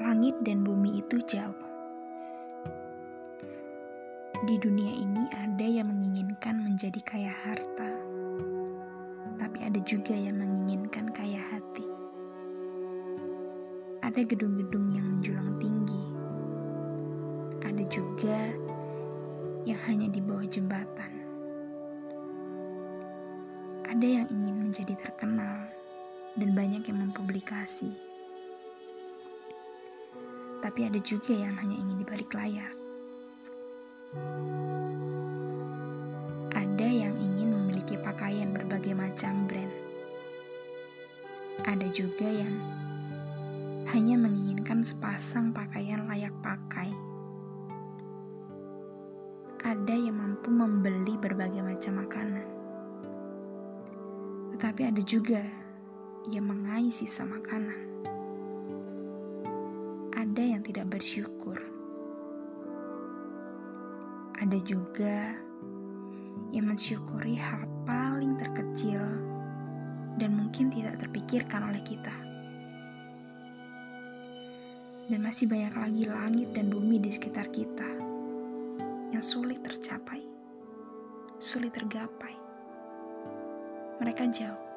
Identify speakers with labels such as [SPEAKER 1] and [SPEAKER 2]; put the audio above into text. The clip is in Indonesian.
[SPEAKER 1] Langit dan bumi itu jauh. Di dunia ini ada yang menginginkan menjadi kaya harta, tapi ada juga yang menginginkan kaya hati. Ada gedung-gedung yang menjulang tinggi, ada juga yang hanya di bawah jembatan. Ada yang ingin menjadi terkenal dan banyak yang mempublikasi tapi ada juga yang hanya ingin di balik layar. Ada yang ingin memiliki pakaian berbagai macam brand. Ada juga yang hanya menginginkan sepasang pakaian layak pakai. Ada yang mampu membeli berbagai macam makanan. Tetapi ada juga yang mengais sisa makanan tidak bersyukur. Ada juga yang mensyukuri hal paling terkecil dan mungkin tidak terpikirkan oleh kita. Dan masih banyak lagi langit dan bumi di sekitar kita yang sulit tercapai, sulit tergapai. Mereka jauh